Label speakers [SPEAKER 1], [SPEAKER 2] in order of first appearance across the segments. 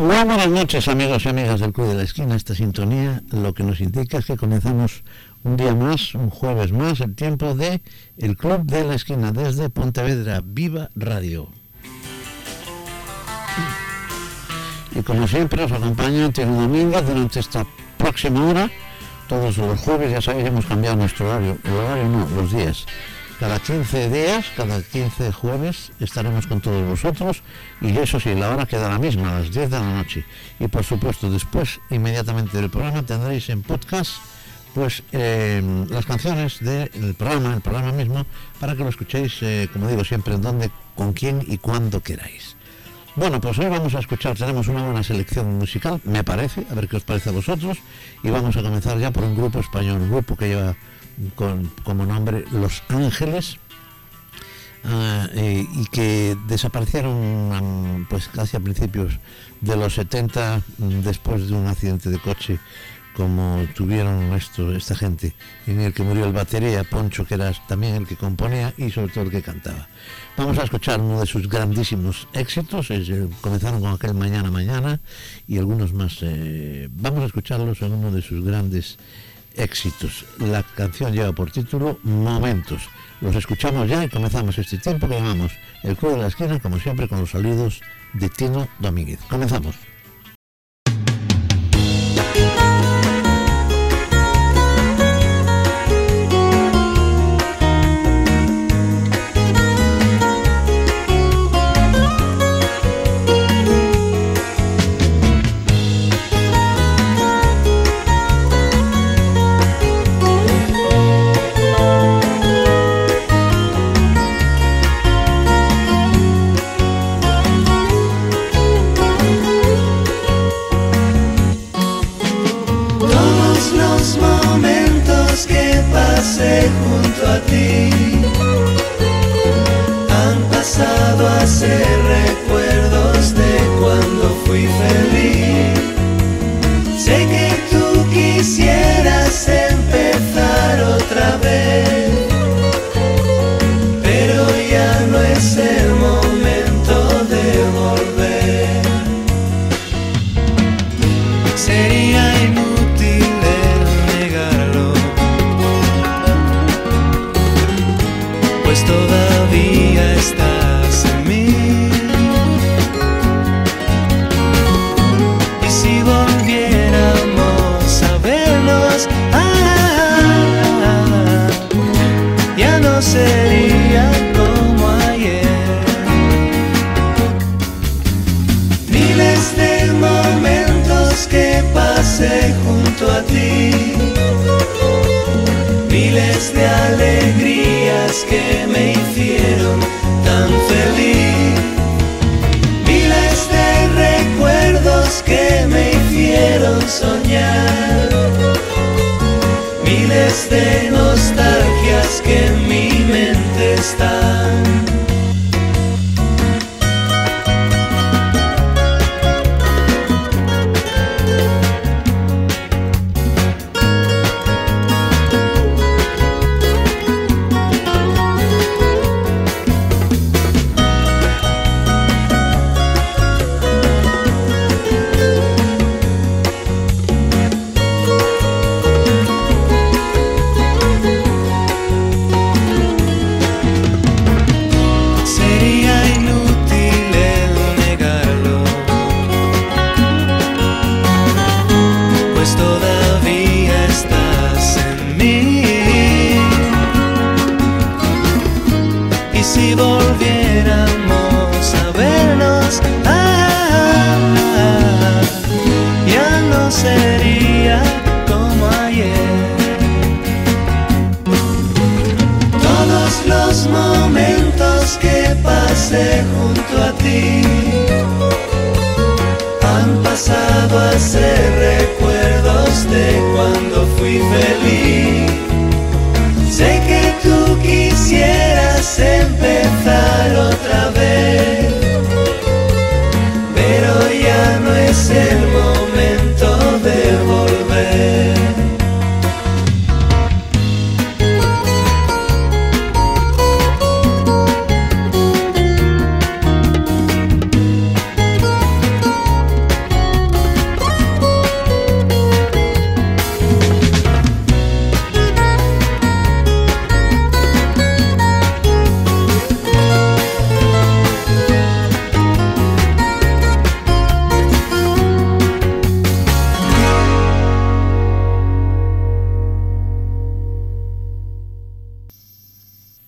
[SPEAKER 1] Muy buenas noches amigos y amigas del Club de la Esquina. Esta sintonía lo que nos indica es que comenzamos un día más, un jueves más, el tiempo de el Club de la Esquina desde Pontevedra, Viva Radio. Y como siempre os acompaña Antonio Domínguez durante esta próxima hora. Todos los jueves, ya sabéis, hemos cambiado nuestro horario. El horario no, los días. Cada 15 días, cada 15 jueves, estaremos con todos vosotros y eso sí, la hora queda la misma, las 10 de la noche. Y por supuesto, después, inmediatamente del programa, tendréis en podcast pues eh, las canciones del programa, el programa mismo, para que lo escuchéis, eh, como digo siempre, en donde, con quién y cuando queráis. Bueno, pues hoy vamos a escuchar, tenemos una buena selección musical, me parece, a ver qué os parece a vosotros, y vamos a comenzar ya por un grupo español, un grupo que lleva con, como nombre Los Ángeles ah, y que desaparecieron pues casi a principios de los 70 después de un accidente de coche como tuvieron esto, esta gente, en el que murió el batería, Poncho, que era también el que componía y sobre todo el que cantaba. Vamos a escuchar uno de sus grandísimos éxitos, eh, comenzaron con aquel Mañana Mañana y algunos más. Eh, vamos a escucharlos en uno de sus grandes éxitos. La canción lleva por título Momentos. Los escuchamos ya y comenzamos este tiempo que llamamos El Club de la Esquina, como siempre, con los saludos de Tino Domínguez. Comenzamos.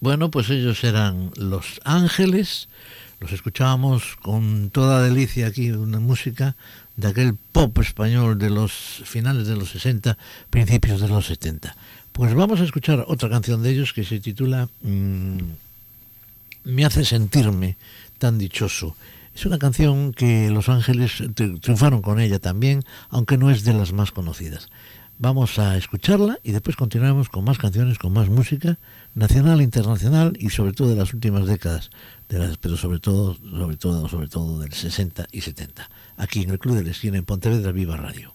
[SPEAKER 2] Bueno, pues ellos eran Los Ángeles, los escuchábamos con toda delicia aquí, una música de aquel pop español de los finales de los 60, principios de los 70. Pues vamos a escuchar otra canción de ellos que se titula mm, Me hace sentirme tan dichoso. Es una canción que Los Ángeles triunfaron con ella también, aunque no es de las más conocidas. Vamos a escucharla y después continuaremos con más canciones, con más música nacional, internacional y sobre todo de las últimas décadas, de las, pero sobre todo, sobre todo, sobre todo del 60 y 70. Aquí en el Club de la Esquina en Pontevedra Viva Radio.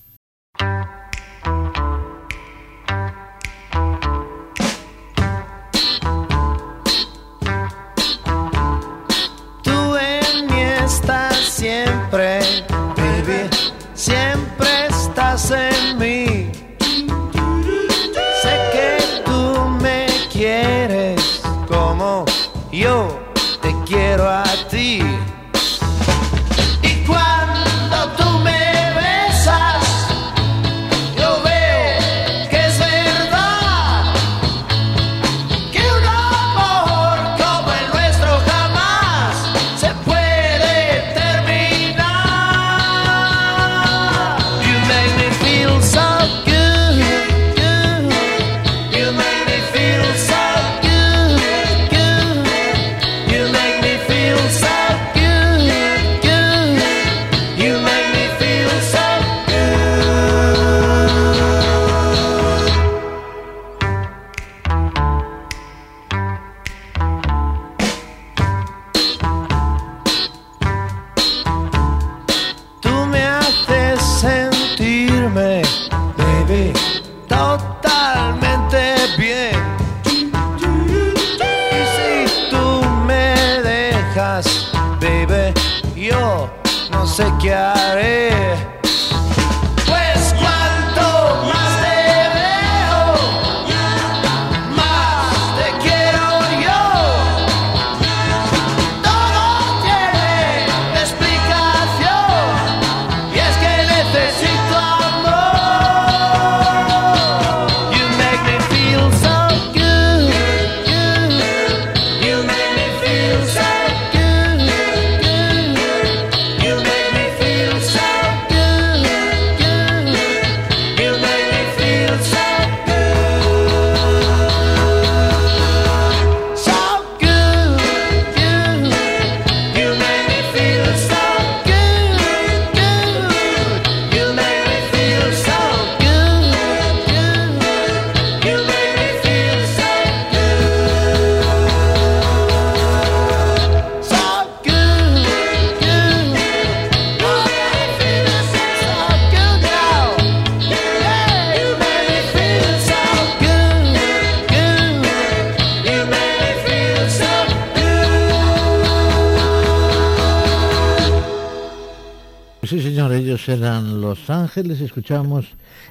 [SPEAKER 2] Escuchamos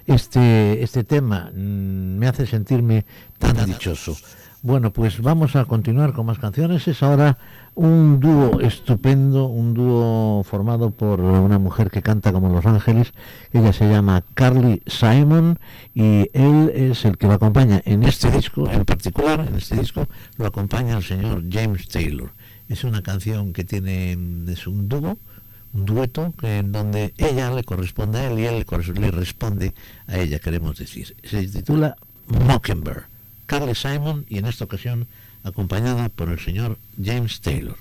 [SPEAKER 2] este, este tema, mm, me hace sentirme tan dichoso. Bueno, pues vamos a continuar con más canciones. Es ahora un dúo estupendo, un dúo formado por una mujer que canta como Los Ángeles. Ella se llama Carly Simon y él es el que lo acompaña en este disco, en particular, en este disco, lo acompaña el señor James Taylor. Es una canción que tiene, es un dúo, un dueto en donde ella le corresponde a él y él le, responde a ella, queremos decir. Se titula Mockingbird, Carly Simon y en esta ocasión acompañada por el señor James Taylor.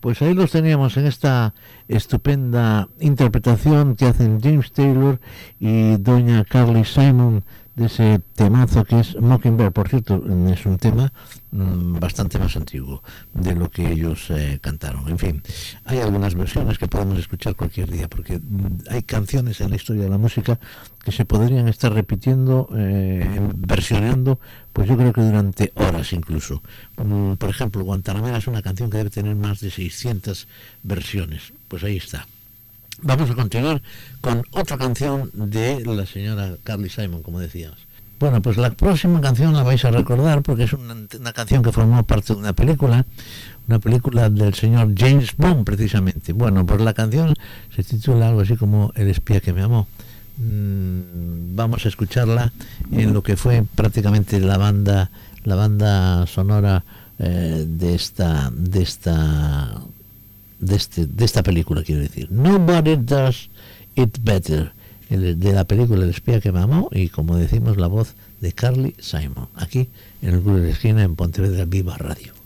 [SPEAKER 3] Pues ahí los teníamos en esta estupenda interpretación que hacen James Taylor y doña Carly Simon de ese temazo que es Mockingbird. Por cierto, es un tema mm, bastante más antiguo de lo que ellos eh, cantaron. En fin, hay algunas versiones que podemos escuchar cualquier día, porque mm, hay canciones en la historia de la música que se podrían estar repitiendo, eh, versionando, pues yo creo que durante horas incluso. Mm, por ejemplo, Guantanamera es una canción que debe tener más de 600 versiones. Pues ahí está. Vamos a continuar con otra canción de la señora Carly Simon, como decíamos. Bueno, pues la próxima canción la vais a recordar porque es una, canción que formó parte de una película, una película del señor James Bond precisamente. Bueno, pues la canción se titula algo así como El espía que me amó. Mm, vamos a escucharla en lo que fue prácticamente la banda, la banda sonora eh, de esta, de esta de, este, de esta película, quiero decir. Nobody Does It Better, de la película El espía que me amó y como decimos la voz de Carly Simon, aquí en el Club de la Esquina en Pontevedra Viva Radio.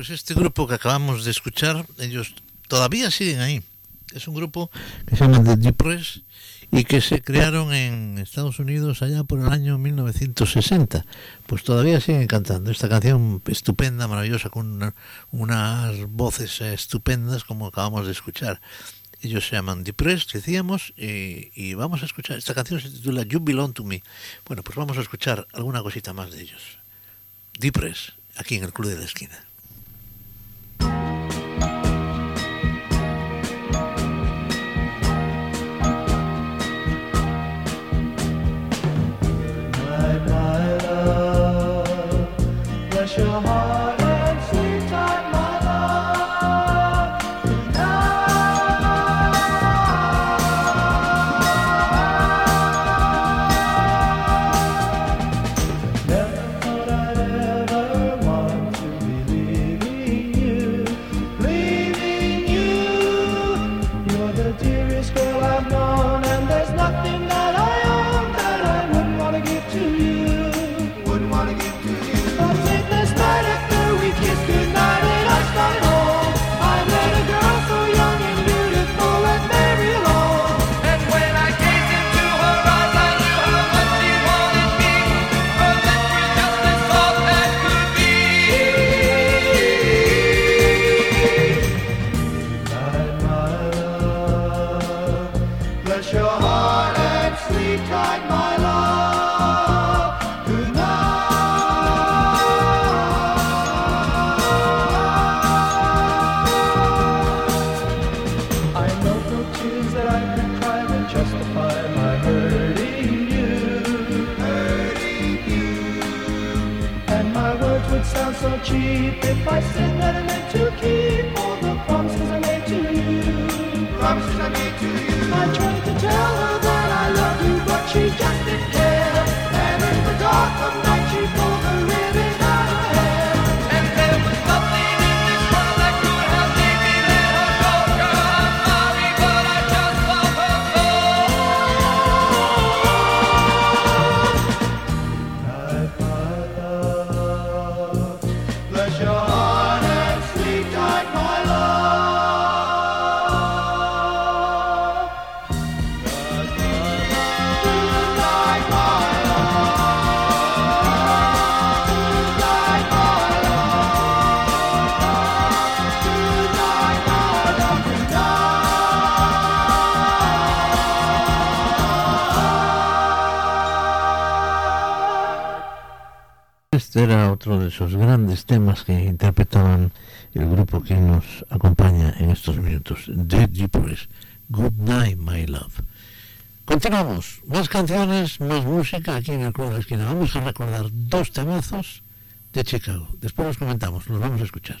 [SPEAKER 4] pues este grupo que acabamos de escuchar, ellos todavía siguen ahí. Es un grupo que se llama The Deep Press y que se crearon en Estados Unidos allá por el año 1960. Pues todavía siguen cantando esta canción estupenda, maravillosa, con unas voces estupendas como acabamos de escuchar. Ellos se llaman Depressed, decíamos, y, vamos a escuchar. Esta canción se titula You Belong to Me. Bueno, pues vamos a escuchar alguna cosita más de ellos. Depressed, aquí en el Club de la Esquina.
[SPEAKER 5] grandes temas que interpretaban el grupo que nos acompaña en estos minutos, Dead Deepers, Good Night My Love. Continuamos, más canciones, más música aquí en el Club de la Esquina. Vamos a recordar dos temazos de Chicago. Después los comentamos, los vamos a escuchar.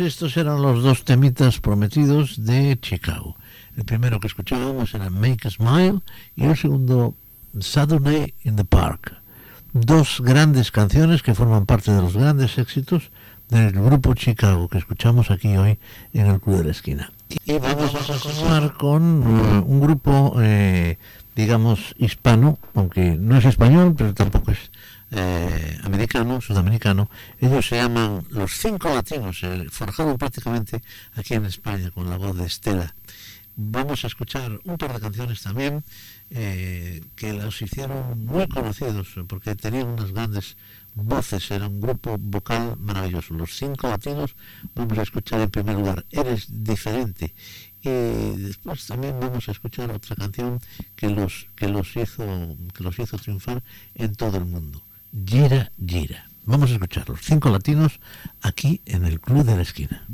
[SPEAKER 6] Estos eran los dos temitas prometidos de Chicago. El primero que escuchábamos era Make a Smile y el segundo Saturday in the Park. Dos grandes canciones que forman parte de los grandes éxitos del grupo Chicago que escuchamos aquí hoy en el Club de la Esquina. Y vamos a continuar con eh, un grupo, eh, digamos, hispano, aunque no es español, pero tampoco es eh, americano, sudamericano. Ellos se llaman Los Cinco Latinos, eh, forjaron prácticamente aquí en España con la voz de Estela. Vamos a escuchar un par de canciones también eh, que los hicieron muy conocidos porque tenían unas grandes voces, era un grupo vocal maravilloso. Los cinco latinos vamos a escuchar en primer lugar Eres diferente y después también vamos a escuchar otra canción que los que los hizo que los hizo triunfar en todo el mundo. Gira Gira. Vamos a escuchar los cinco latinos aquí en el Club de la Esquina.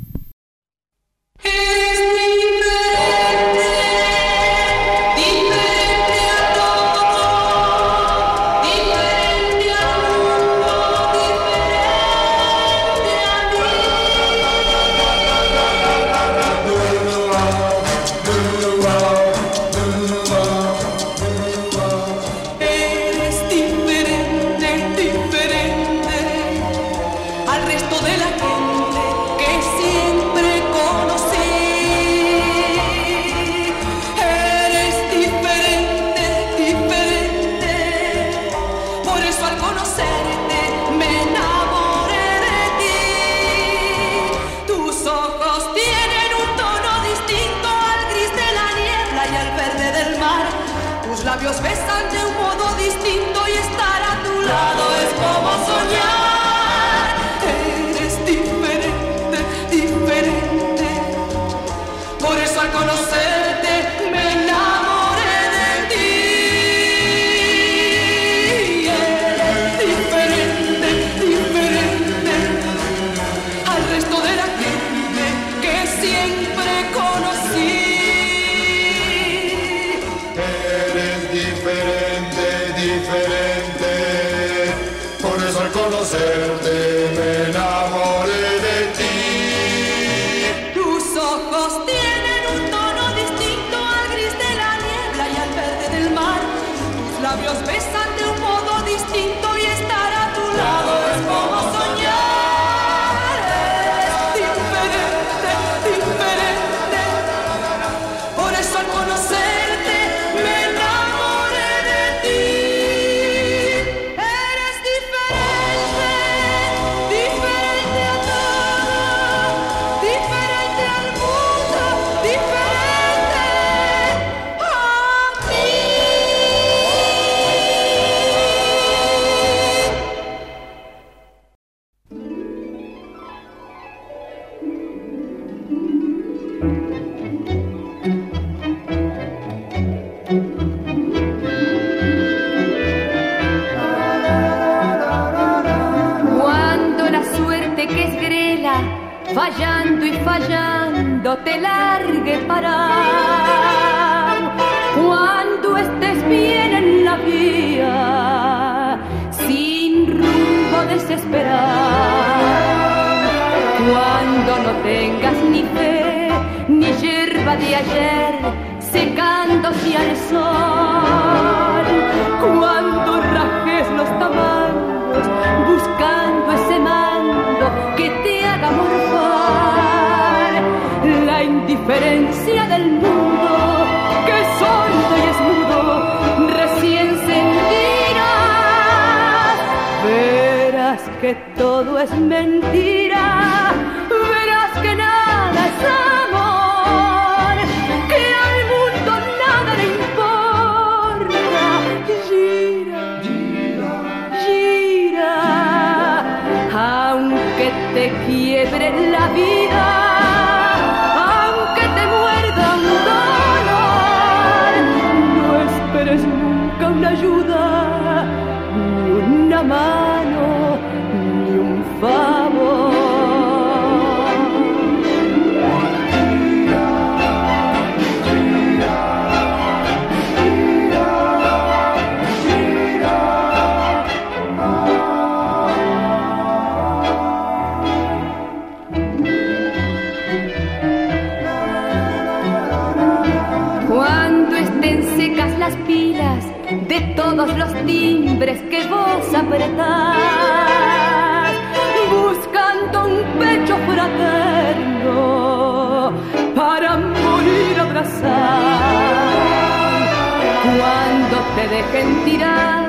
[SPEAKER 6] dejen tirar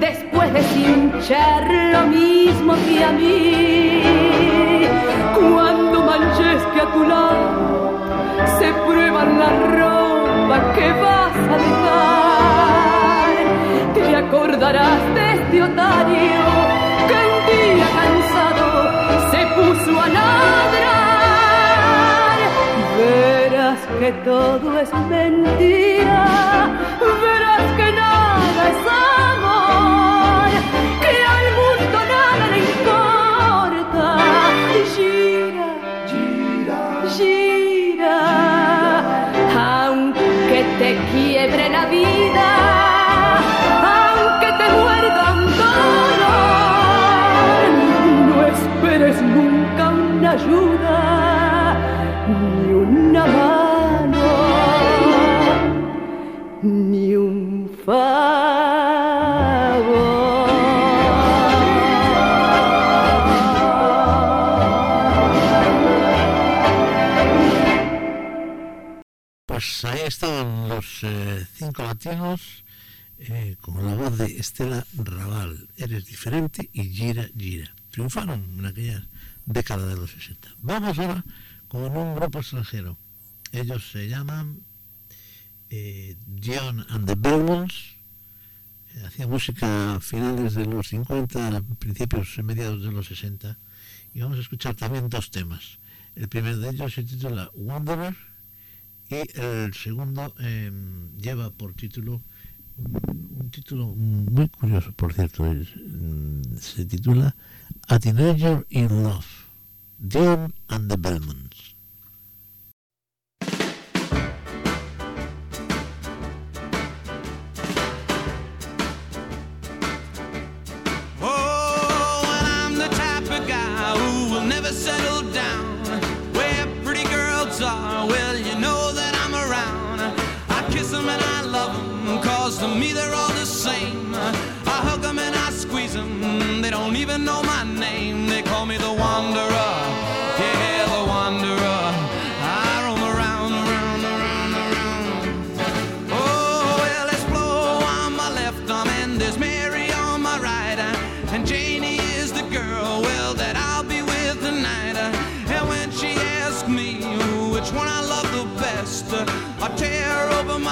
[SPEAKER 6] después de hinchar lo mismo que a mí. Cuando manches que a tu lado se prueban la ropa que vas a dejar, te acordarás de este otario que un día cansado se puso a ladrar que todo es mentira, verás que nada es amor, que al mundo nada le importa. Gira, gira, gira, aunque te quiebre la vida. aunque te duel todo, no esperes nunca una ayuda.
[SPEAKER 5] Estela Raval, Eres diferente y Gira Gira. Triunfaron en aquella década de los 60. Vamos ahora con un grupo extranjero. Ellos se llaman eh, John and the Belmonts. Eh, hacían música a finales de los 50, principios, y mediados de los 60. Y vamos a escuchar también dos temas. El primero de ellos se titula Wanderer y el segundo em, lleva por título un título muy curioso, por cierto, mm, se titula A Teenager in Love, Dion and the Belmonts.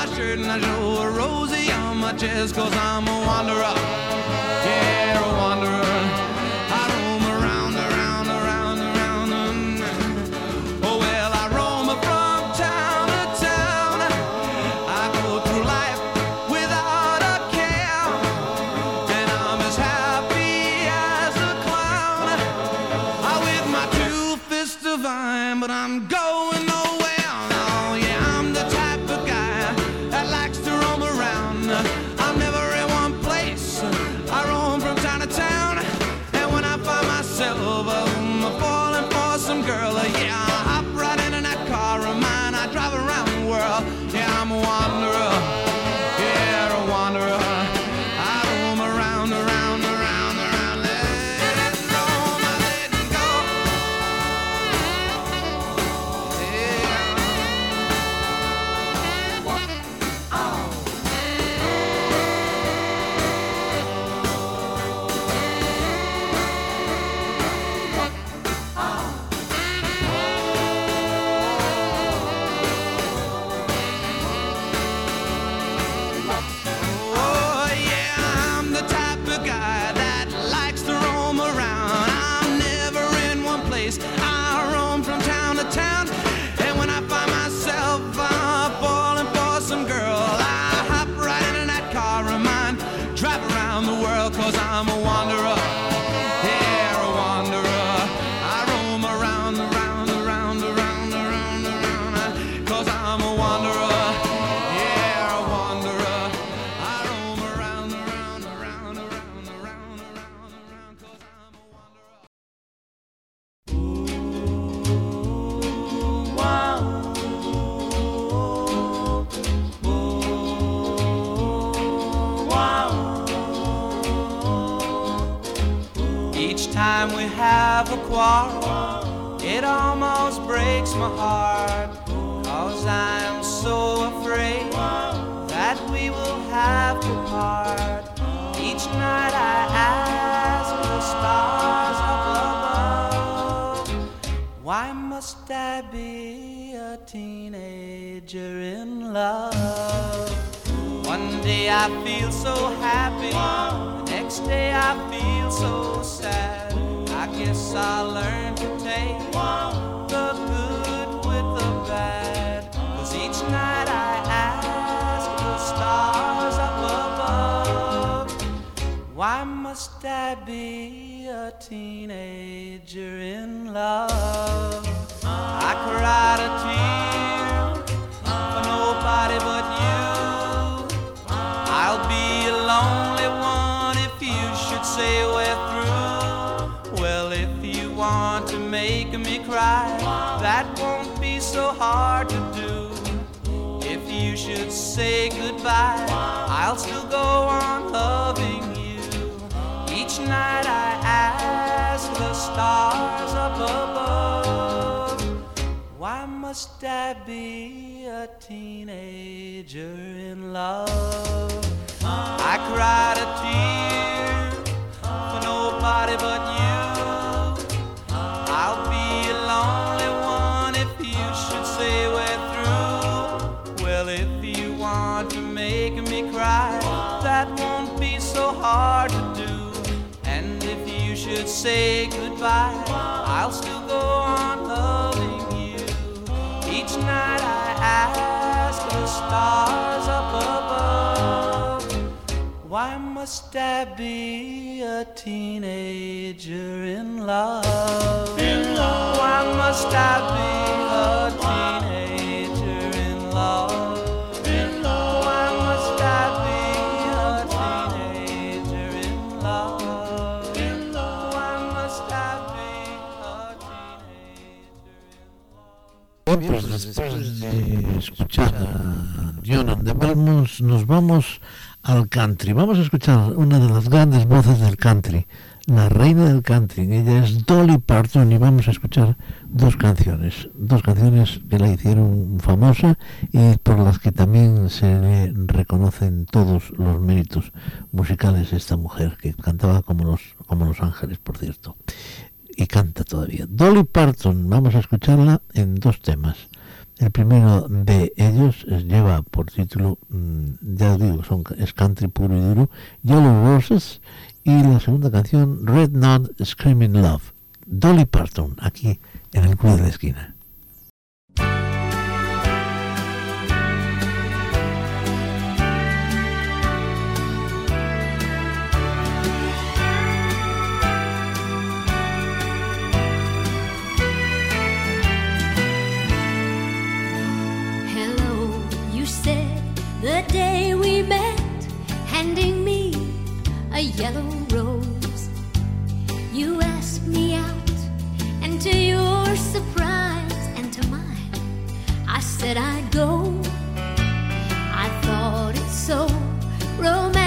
[SPEAKER 7] my shirt and I show a rosy on my chest, cause I'm a wanderer. Yeah. Teenager in love? One day I feel so happy, the next day I feel so sad. I guess I'll learn to take the good with the bad. Cause each night I ask the stars up above, why must I be a teenager in love? I cried a tear nobody but you. I'll be a lonely one if you should say we're through. Well, if you want to make me cry, that won't be so hard to do. If you should say goodbye, I'll still go on loving you. Each night I ask the stars up above, must I be a teenager in love? I cried a tear for nobody but you. I'll be a lonely one if you should say we're through. Well, if you want to make me cry, that won't be so hard to do. And if you should say goodbye, I'll still go on loving. Each night I ask the stars up above, why must I be a teenager in love? Why must I be a
[SPEAKER 5] Bien, pues después de escuchar a Jonan de Belmont, nos vamos al country. Vamos a escuchar una de las grandes voces del country, la reina del country. Ella es Dolly Parton y vamos a escuchar dos canciones, dos canciones que la hicieron famosa y por las que también se le reconocen todos los méritos musicales de esta mujer, que cantaba como los, como los ángeles, por cierto y canta todavía. Dolly Parton, vamos a escucharla en dos temas. El primero de ellos lleva por título, mm, ya digo, son, es country puro y duro, Yellow Roses, y la segunda canción, Red Knot Screaming Love. Dolly Parton, aquí en el Club de la Esquina.
[SPEAKER 8] Yellow rose. You asked me out, and to your surprise and to mine, I said I'd go. I thought it so romantic,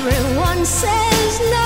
[SPEAKER 8] Everyone says no,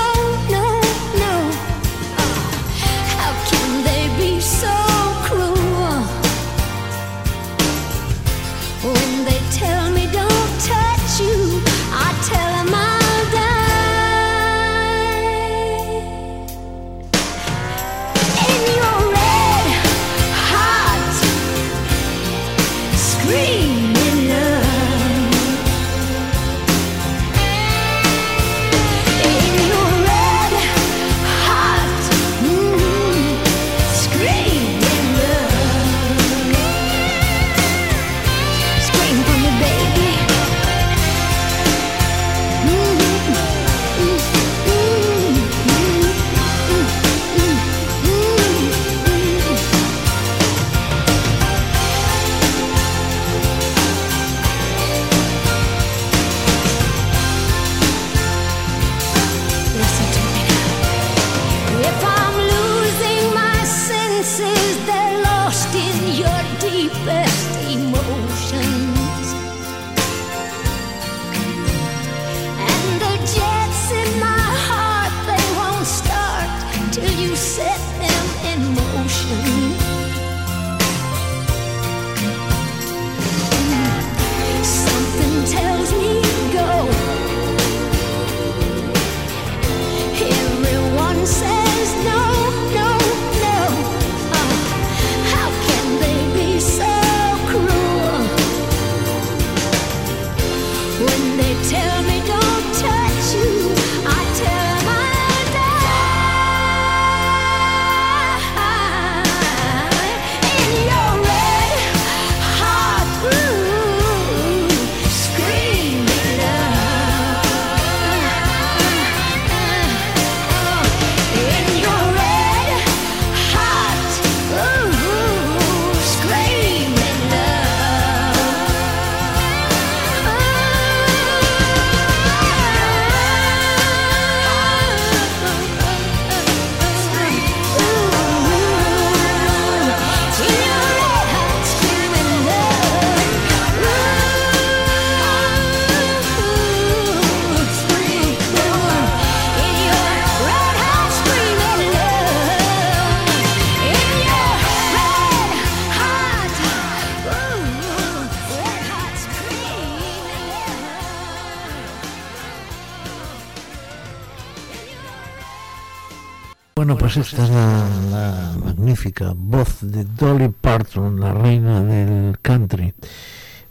[SPEAKER 9] Pues esta es la, magnífica voz de Dolly Parton, la reina del country.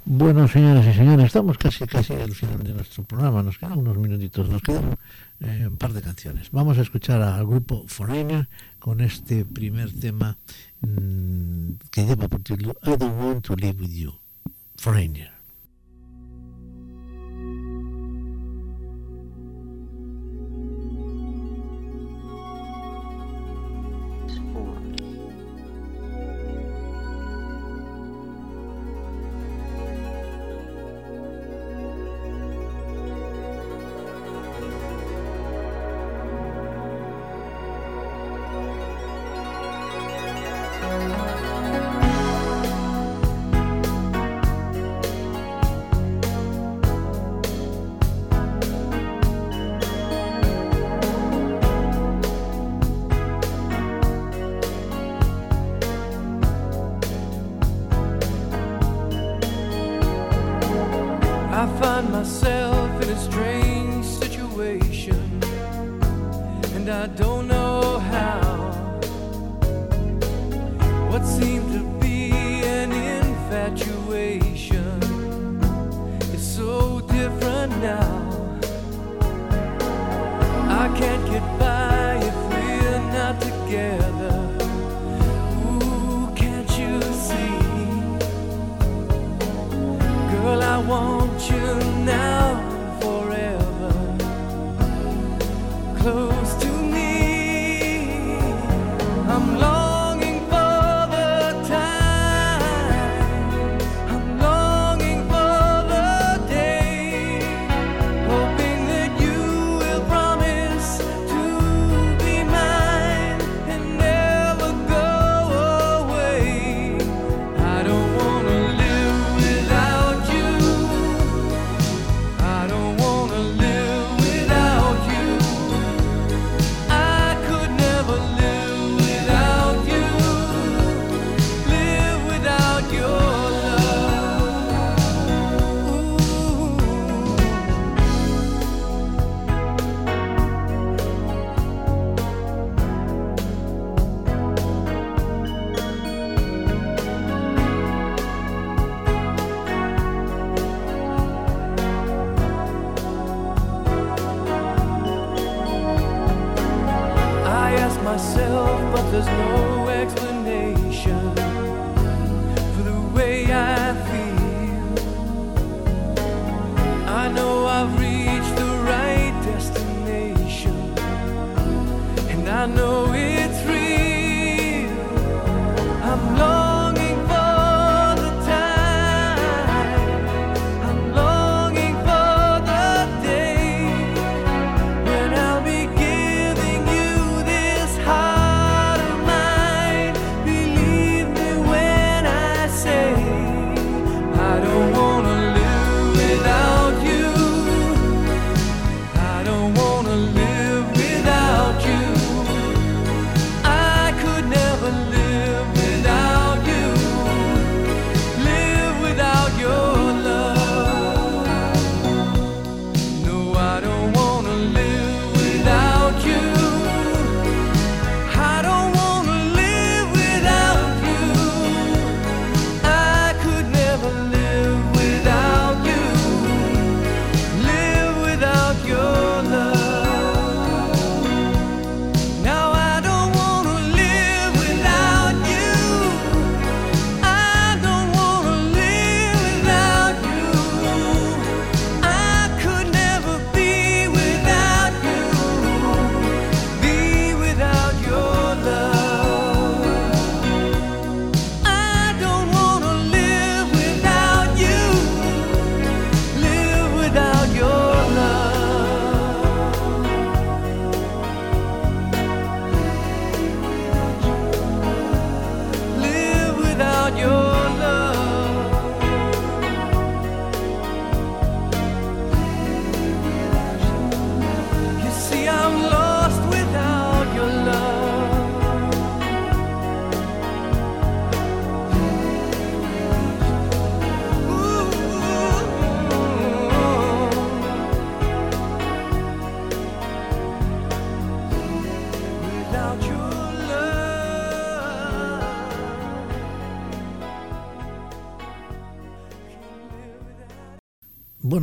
[SPEAKER 9] Bueno, señoras y señores, estamos casi casi al final de nuestro programa. Nos quedan unos minutitos, nos quedan eh, un par de canciones. Vamos a escuchar al grupo Foreigner con este primer tema mm, que lleva por título I Don't Want to Live With You, Foreigner.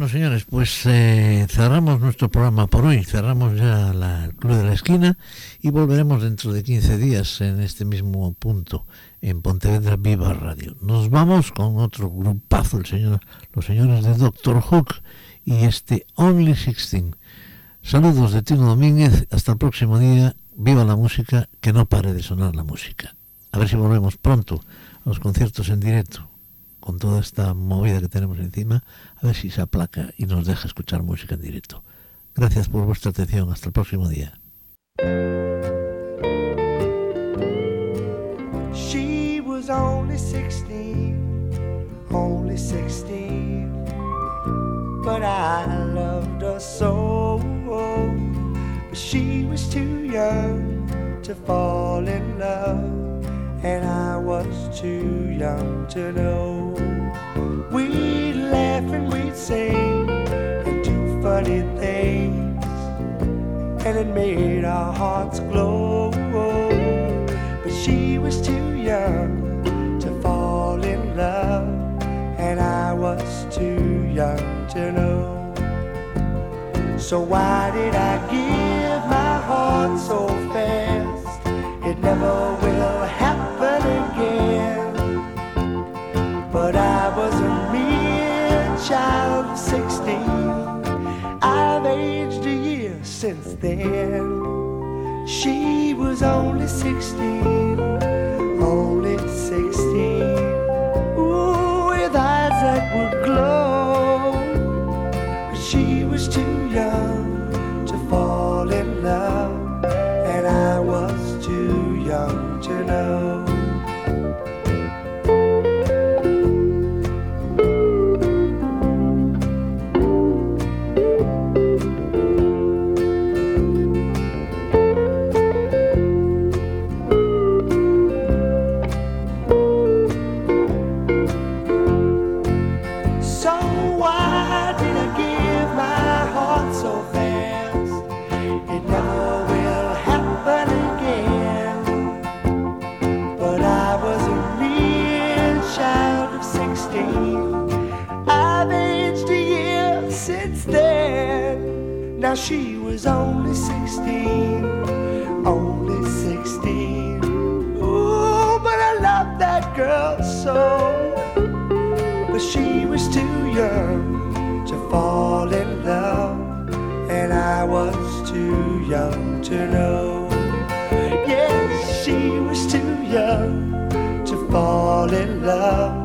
[SPEAKER 5] Señores, pues eh, cerramos nuestro programa por hoy. Cerramos ya la, Club de la Esquina y volveremos dentro de 15 días en este mismo punto, en Pontevedra Viva Radio. Nos vamos con otro grupazo, el señor, los señores de Doctor Hook y este Only 16. Saludos de Tino Domínguez. Hasta el próximo día. Viva la música, que no pare de sonar la música. A ver si volvemos pronto a los conciertos en directo con toda esta movida que tenemos encima, a ver si se aplaca y nos deja escuchar música en directo. Gracias por vuestra atención. Hasta el próximo día.
[SPEAKER 4] She was only 16, only 16. But I loved her so. But she was too young to fall in love, and I was too young to know. We'd laugh we'd and do funny things, and it made our hearts glow but she was too young to fall in love, and I was too young to know. So why did I give my heart so fast? It never child of 16. I've aged a year since then. She was only 16, only 16. Ooh, with eyes that would glow. She was only 16, only 16. Ooh, but I love that girl so but she was too young to fall in love, and I was too young to know. Yes, she was too young to fall in love,